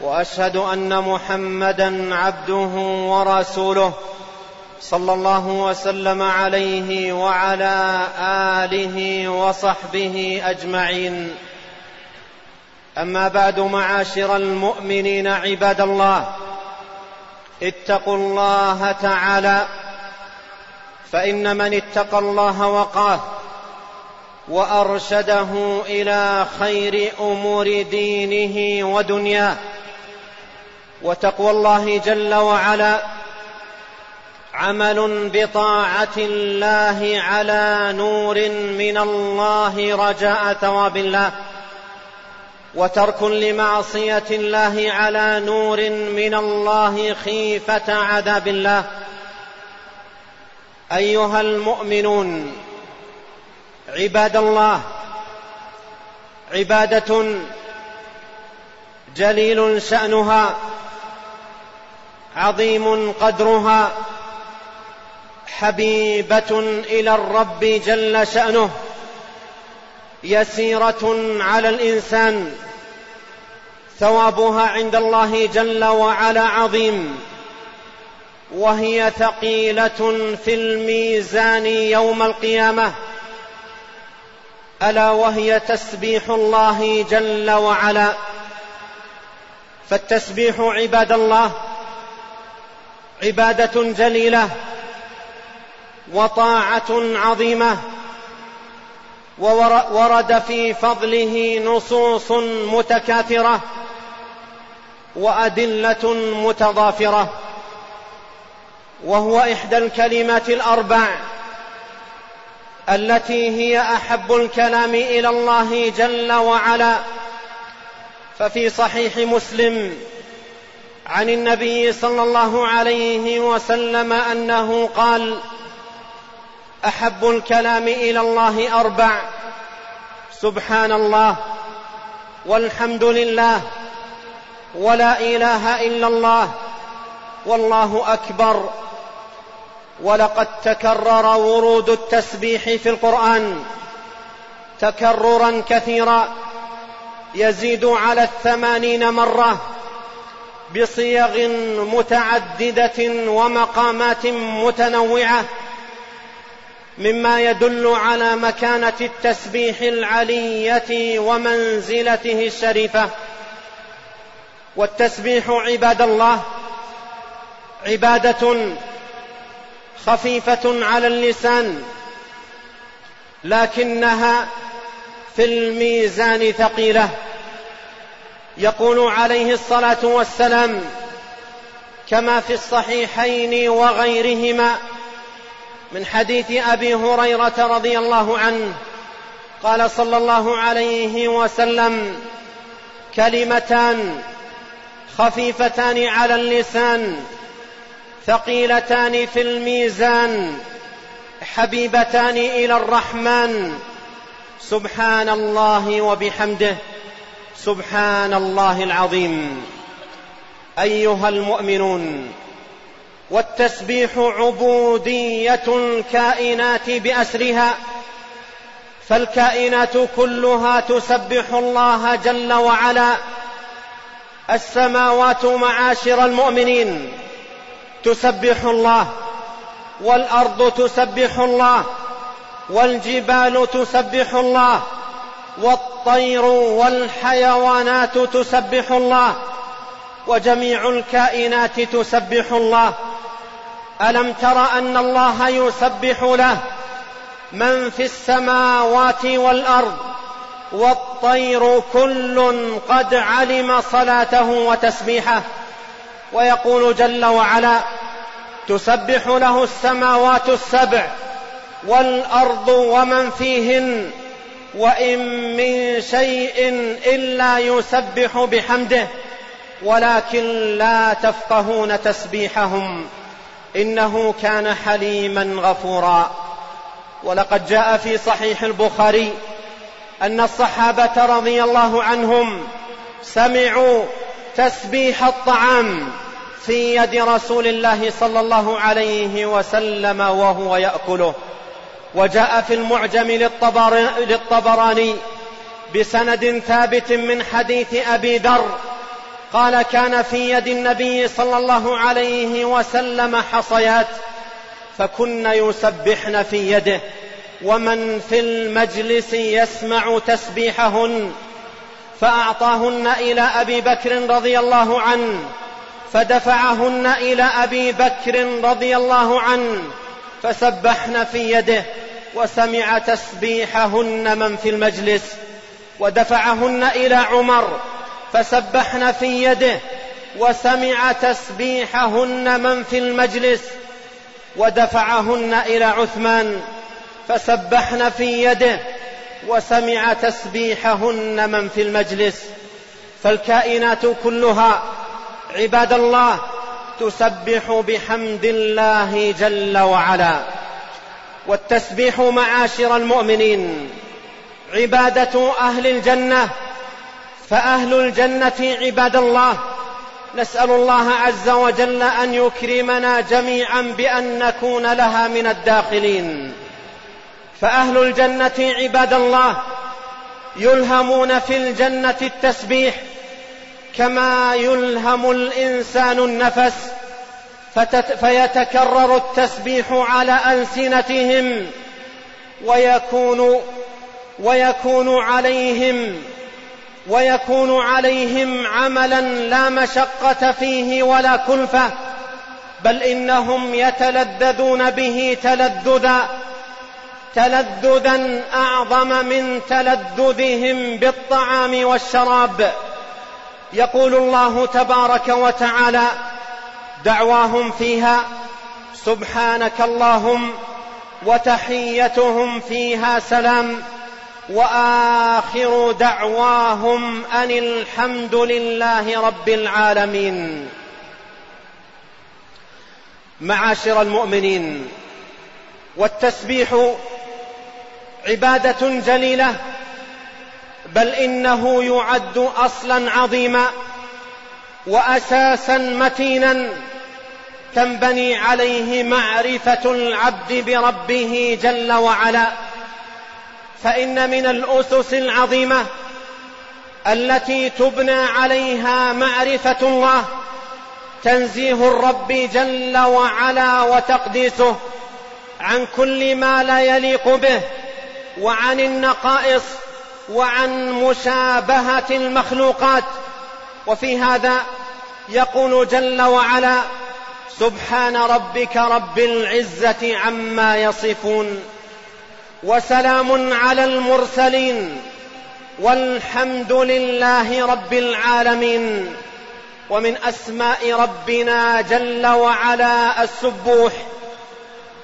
وأشهد أن محمدا عبده ورسوله صلى الله وسلم عليه وعلى آله وصحبه أجمعين. أما بعد معاشر المؤمنين عباد الله اتقوا الله تعالى فإن من اتقى الله وقاه وأرشده إلى خير أمور دينه ودنياه. وتقوى الله جل وعلا. عمل بطاعة الله على نور من الله رجاء ثواب الله. وترك لمعصية الله على نور من الله خيفة عذاب الله. أيها المؤمنون عباد الله عبادة جليل شأنها. عظيم قدرها حبيبة إلى الرب جل شأنه يسيرة على الإنسان ثوابها عند الله جل وعلا عظيم وهي ثقيلة في الميزان يوم القيامة ألا وهي تسبيح الله جل وعلا فالتسبيح عباد الله عبادة جليلة وطاعة عظيمة وورد في فضله نصوص متكاثرة وأدلة متضافرة وهو إحدى الكلمات الأربع التي هي أحب الكلام إلى الله جل وعلا. ففي صحيح مسلم عن النبي صلى الله عليه وسلم أنه قال أحب الكلام إلى الله أربع سبحان الله والحمد لله ولا إله إلا الله والله أكبر ولقد تكرر ورود التسبيح في القرآن تكررا كثيرا يزيد على الثمانين مرة بصيغ متعددة ومقامات متنوعة مما يدل على مكانة التسبيح العلية ومنزلته الشريفة. والتسبيح عباد الله عبادة خفيفة على اللسان لكنها في الميزان ثقيلة. يقول عليه الصلاة والسلام كما في الصحيحين وغيرهما من حديث أبي هريرة رضي الله عنه قال صلى الله عليه وسلم كلمتان خفيفتان على اللسان ثقيلتان في الميزان حبيبتان إلى الرحمن سبحان الله وبحمده. سبحان الله العظيم. أيها المؤمنون والتسبيح عبودية الكائنات بأسرها فالكائنات كلها تسبح الله جل وعلا. السماوات معاشر المؤمنين تسبح الله والأرض تسبح الله والجبال تسبح الله والطير والحيوانات تسبح الله وجميع الكائنات تسبح الله. ألم تر أن الله يسبح له؟ من في السماوات والأرض والطير كل قد علم صلاته وتسبيحه. ويقول جل وعلا تسبح له السماوات السبع والأرض ومن فيهن وإن من شيء إلا يسبح بحمده ولكن لا تفقهون تسبيحهم إنه كان حليما غفورا. ولقد جاء في صحيح البخاري أن الصحابة رضي الله عنهم سمعوا تسبيح الطعام في يد رسول الله صلى الله عليه وسلم وهو يأكله. وجاء في المعجم للطبراني بسند ثابت من حديث أبي ذر قال كان في يد النبي صلى الله عليه وسلم حصيات فكن يسبحن في يده ومن في المجلس يسمع تسبيحهن فأعطاهن إلى أبي بكر رضي الله عنه فدفعهن إلى أبي بكر رضي الله عنه فسبحن في يده وسمع تسبيحهن من في المجلس ودفعهن إلى عمر فسبحن في يده وسمع تسبيحهن من في المجلس ودفعهن إلى عثمان فسبحن في يده وسمع تسبيحهن من في المجلس فالكائنات كلها عباد الله تسبح بحمد الله جل وعلا والتسبيح معاشر المؤمنين. عبادة أهل الجنة فأهل الجنة عباد الله. نسأل الله عز وجل أن يكرمنا جميعا بأن نكون لها من الداخلين. فأهل الجنة عباد الله يلهمون في الجنة التسبيح كما يلهم الإنسان النفس. فيتكرر التسبيح على ألسنتهم ويكون ويكون عليهم ويكون عليهم عملا لا مشقة فيه ولا كلفة بل إنهم يتلذذون به تلذذا تلذذا أعظم من تلذذهم بالطعام والشراب. يقول الله تبارك وتعالى دعواهم فيها سبحانك اللهم وتحيتهم فيها سلام وآخر دعواهم أن الحمد لله رب العالمين. معاشر المؤمنين والتسبيح عبادة جليلة بل إنه يعد أصلا عظيما. واساسا متينا تنبني عليه معرفة العبد بربه جل وعلا. فإن من الأسس العظيمة التي تبنى عليها معرفة الله تنزيه الرب جل وعلا وتقديسه عن كل ما لا يليق به وعن النقائص وعن مشابهة المخلوقات. وفي هذا يقول جل وعلا سبحان ربك رب العزة عما يصفون وسلام على المرسلين والحمد لله رب العالمين. ومن أسماء ربنا جل وعلا السبوح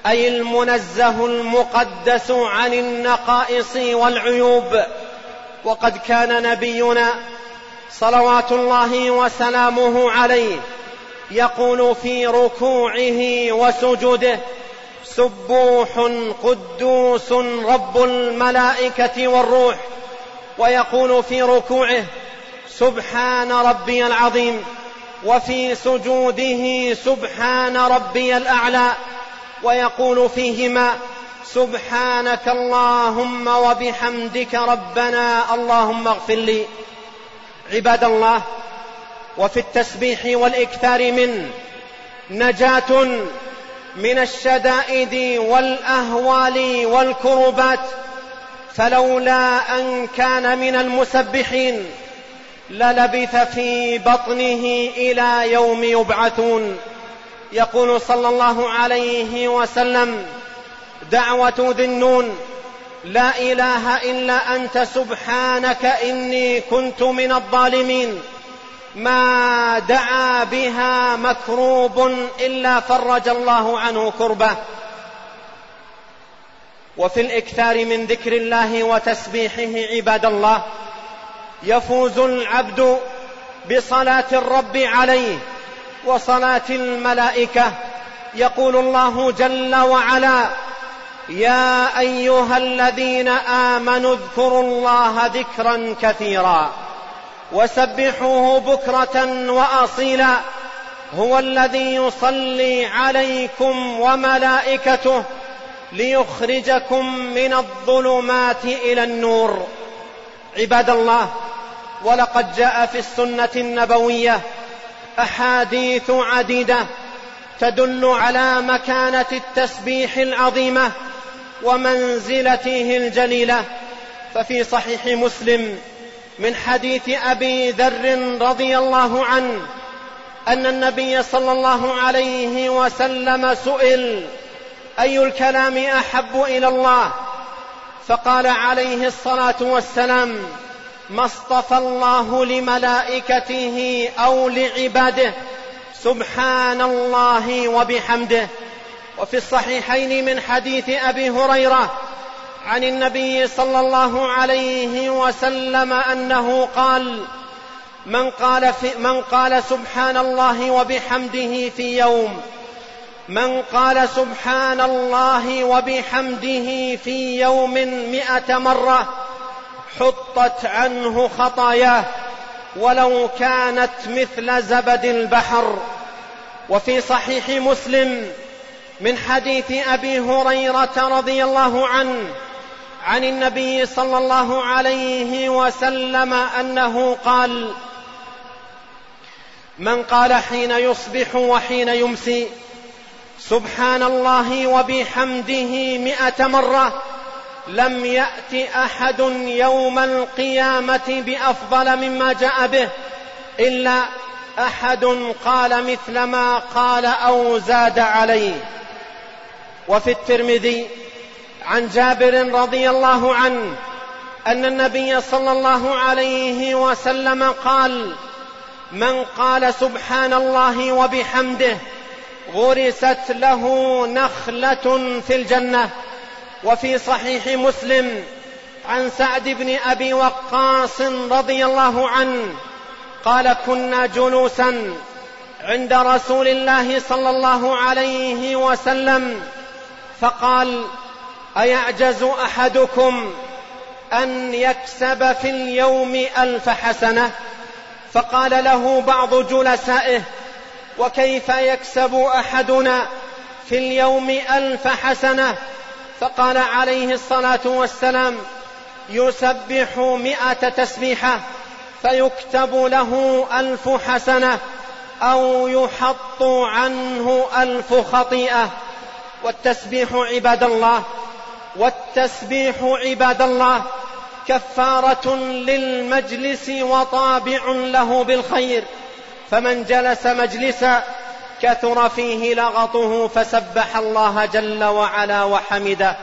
أي المنزه المقدس عن النقائص والعيوب. وقد كان نبينا صلوات الله وسلامه عليه يقول في ركوعه وسجوده سبوح قدوس رب الملائكة والروح. ويقول في ركوعه سبحان ربي العظيم. وفي سجوده سبحان ربي الأعلى. ويقول فيهما سبحانك اللهم وبحمدك ربنا اللهم اغفر لي. عباد الله وفي التسبيح والإكثار من نجاة من الشدائد والأهوال والكربات فلولا أن كان من المسبحين للبث في بطنه إلى يوم يبعثون. يقول صلى الله عليه وسلم دعوة ذي النون. لا إله إلا أنت سبحانك إني كنت من الظالمين. ما دعا بها مكروب إلا فرج الله كربه كربه. وفي الإكثار من ذكر الله وتسبيحه عباد الله يفوز العبد بصلاة الرب عليه وصلاة الملائكة يقول الله جل وعلا يا أيها الذين آمنوا اذكروا الله ذكرا كثيرا وسبحوه بكرة وأصيلا هو الذي يصلي عليكم وملائكته ليخرجكم من الظلمات إلى النور. عباد الله ولقد جاء في السنة النبوية أحاديث عديدة تدل على مكانة التسبيح العظيمة ومنزلته الجليلة ففي صحيح مسلم من حديث أبي ذر رضي الله عنه أن النبي صلى الله عليه وسلم سئل أي الكلام أحب إلى الله؟ فقال عليه الصلاة والسلام ما اصطفى الله لملائكته أو لعباده سبحان الله وبحمده. وفي الصحيحين من حديث أبي هريرة عن النبي صلى الله عليه وسلم أنه قال من قال, في من قال سبحان الله وبحمده في يوم من قال سبحان الله وبحمده في يوم مئة مرة حطت عنه خطاياه ولو كانت مثل زبد البحر وفي صحيح مسلم من حديث أبي هريرة رضي الله عنه عن النبي صلى الله عليه وسلم أنه قال من قال حين يصبح وحين يمسي سبحان الله وبحمده مئة مرة لم يأت أحد يوم القيامة بأفضل مما جاء به إلا أحد قال مثل ما قال أو زاد عليه. وفي الترمذي عن جابر رضي الله عنه أن النبي صلى الله عليه وسلم قال من قال سبحان الله وبحمده غرست له نخلة في الجنة وفي صحيح مسلم عن سعد بن أبي وقاص رضي الله عنه قال كنا جلوسا عند رسول الله صلى الله عليه وسلم فقال أيعجز أحدكم أن يكسب في اليوم ألف حسنة؟ فقال له بعض جلسائه وكيف يكسب أحدنا في اليوم ألف حسنة؟ فقال عليه الصلاة والسلام يسبح مائه تسبيحة فيكتب له ألف حسنة أو يحط عنه ألف خطيئة. والتسبيح عباد الله والتسبيح عباد الله كفارة للمجلس وطابع له بالخير. فمن جلس مجلسا كثر فيه لغطه فسبح الله جل وعلا وحمده.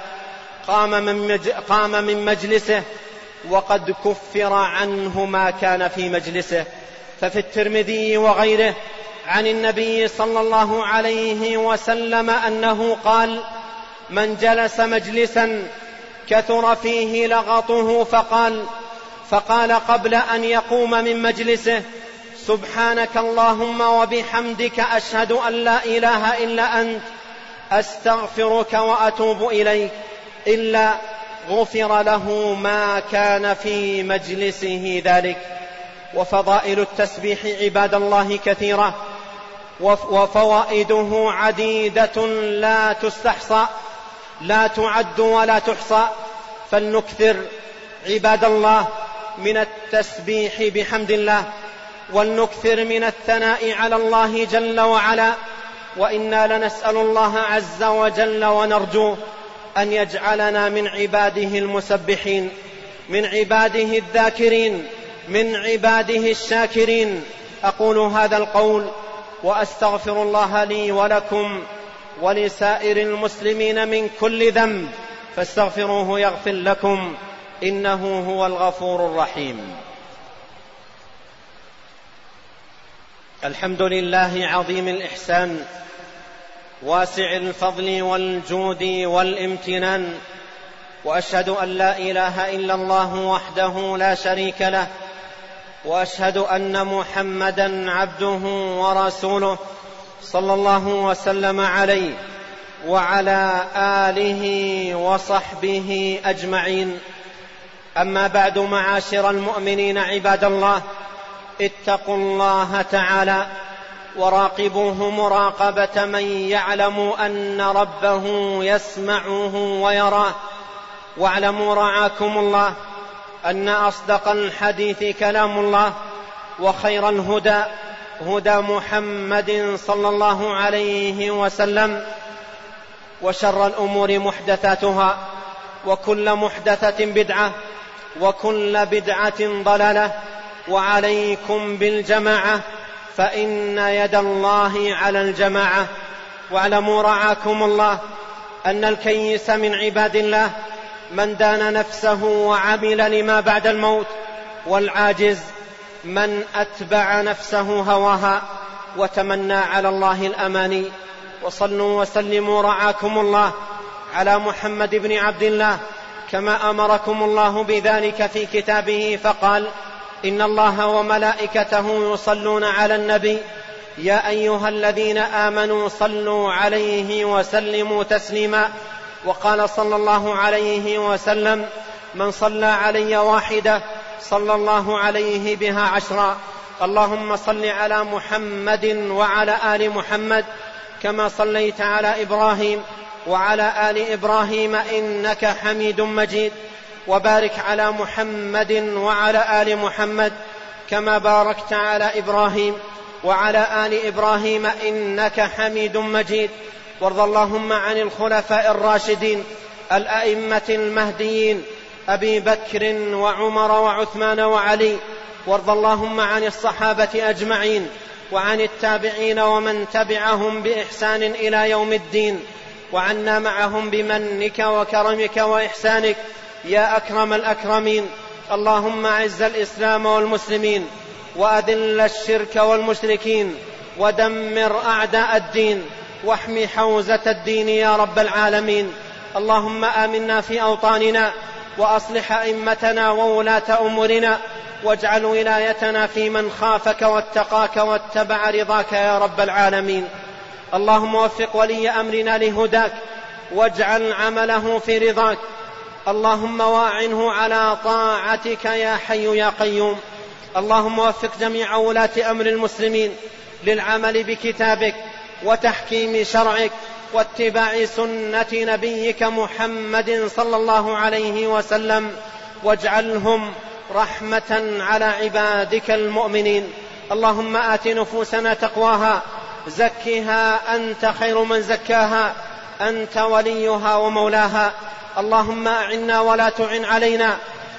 قام من, مج... قام من مجلسه وقد كفر عنه ما كان في مجلسه. ففي الترمذي وغيره عن النبي صلى الله عليه وسلم أنه قال من جلس مجلسا كثر فيه لغطه فقال فقال قبل أن يقوم من مجلسه سبحانك اللهم وبحمدك أشهد أن لا إله إلا أنت أستغفرك وأتوب إليك إلا غفر له ما كان في مجلسه ذلك. وفضائل التسبيح عباد الله كثيرة. وفوائده عديدة لا تستحصى لا تعد ولا تحصى. فلنكثر عباد الله من التسبيح بحمد الله ولنكثر من الثناء على الله جل وعلا. وإنا لنسأل الله عز وجل ونرجوه أن يجعلنا من عباده المسبحين من عباده الذاكرين من عباده الشاكرين. أقول هذا القول وأستغفر الله لي ولكم ولسائر المسلمين من كل ذنب فاستغفروه يغفر لكم. إنه هو الغفور الرحيم. الحمد لله عظيم الإحسان واسع الفضل والجود والامتنان وأشهد أن لا إله إلا الله وحده لا شريك له واشهد ان محمدا عبده ورسوله صلى الله وسلم عليه وعلى آله وصحبه أجمعين. أما بعد معاشر المؤمنين عباد الله اتقوا الله تعالى وراقبوه مراقبة من يعلم أن ربه يسمعه ويراه. واعلموا رعاكم الله أن أصدق الحديث كلام الله وخير الهدى هدى محمد صلى الله عليه وسلم وشر الأمور محدثاتها وكل محدثة بدعة وكل بدعة ضلالة وعليكم بالجماعة فإن يد الله على الجماعة. واعلموا رعاكم الله أن الكيس من عباد الله من دان نفسه وعمل لما بعد الموت والعاجز من أتبع نفسه هواها وتمنى على الله الاماني وصلوا وسلموا رعاكم الله على محمد بن عبد الله كما أمركم الله بذلك في كتابه فقال إن الله وملائكته يصلون على النبي. يا أيها الذين آمنوا صلوا عليه وسلموا تسليما. وقال صلى الله عليه وسلم من صلى علي واحدة صلى الله عليه بها عشرا. اللهم صل على محمد وعلى آل محمد كما صليت على إبراهيم وعلى آل إبراهيم إنك حميد مجيد. وبارك على محمد وعلى آل محمد كما باركت على إبراهيم وعلى آل إبراهيم إنك حميد مجيد. وارض اللهم عن الخلفاء الراشدين الأئمة المهديين أبي بكر وعمر وعثمان وعلي وارض اللهم عن الصحابة أجمعين وعن التابعين ومن تبعهم بإحسان إلى يوم الدين وعنا معهم بمنك وكرمك وإحسانك يا أكرم الأكرمين اللهم أعز الإسلام والمسلمين وأذل الشرك والمشركين ودمر أعداء الدين واحم حوزة الدين يا رب العالمين. اللهم آمنا في أوطاننا وأصلح أئمتنا وولاة أمورنا واجعل ولايتنا في من خافك واتقاك واتبع رضاك يا رب العالمين. اللهم وفق ولي أمرنا لهداك واجعل عمله في رضاك. اللهم واعنه على طاعتك يا حي يا قيوم. اللهم وفق جميع ولاة أمر المسلمين للعمل بكتابك وتحكيم شرعك واتباع سنة نبيك محمد صلى الله عليه وسلم واجعلهم رحمة على عبادك المؤمنين. اللهم آت نفوسنا تقواها زكها أنت خير من زكاها أنت وليها ومولاها. اللهم أعنا ولا تعن علينا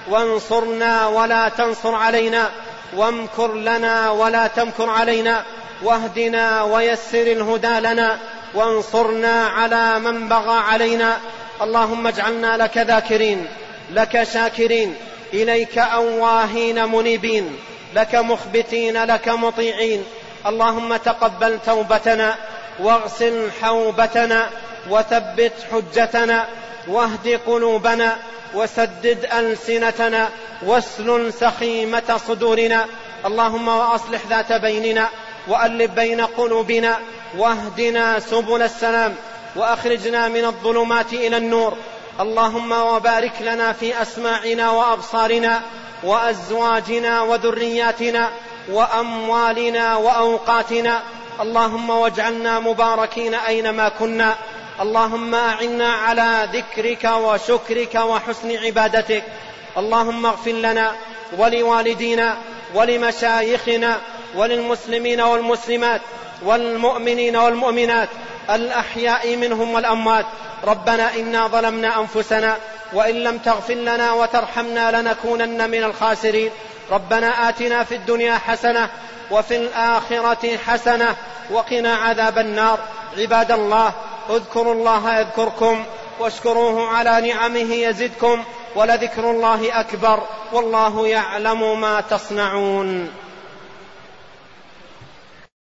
وانصرنا ولا تنصر علينا وامكر لنا ولا تمكر علينا. واهدنا ويسر الهدى لنا وانصرنا على من بغى علينا. اللهم اجعلنا لك ذاكرين لك شاكرين إليك أواهين منيبين لك مخبتين لك مطيعين. اللهم تقبل توبتنا واغسل حوبتنا وثبت حجتنا واهد قلوبنا وسدد ألسنتنا واسلل سخيمة صدورنا. اللهم وأصلح ذات بيننا وألف بين قلوبنا واهدنا سبل السلام وأخرجنا من الظلمات إلى النور. اللهم وبارك لنا في أسماعنا وأبصارنا وأزواجنا وذرياتنا وأموالنا وأوقاتنا. اللهم واجعلنا مباركين أينما كنا. اللهم أعنا على ذكرك وشكرك وحسن عبادتك. اللهم اغفر لنا ولوالدينا ولمشايخنا وللمسلمين والمسلمات والمؤمنين والمؤمنات الأحياء منهم والأموات. ربنا إنا ظلمنا أنفسنا وإن لم تغفر لنا وترحمنا لنكونن من الخاسرين. ربنا آتنا في الدنيا حسنة وفي الآخرة حسنة وقنا عذاب النار. عباد الله اذكروا الله يذكركم واشكروه على نعمه يزدكم ولذكر الله أكبر والله يعلم ما تصنعون.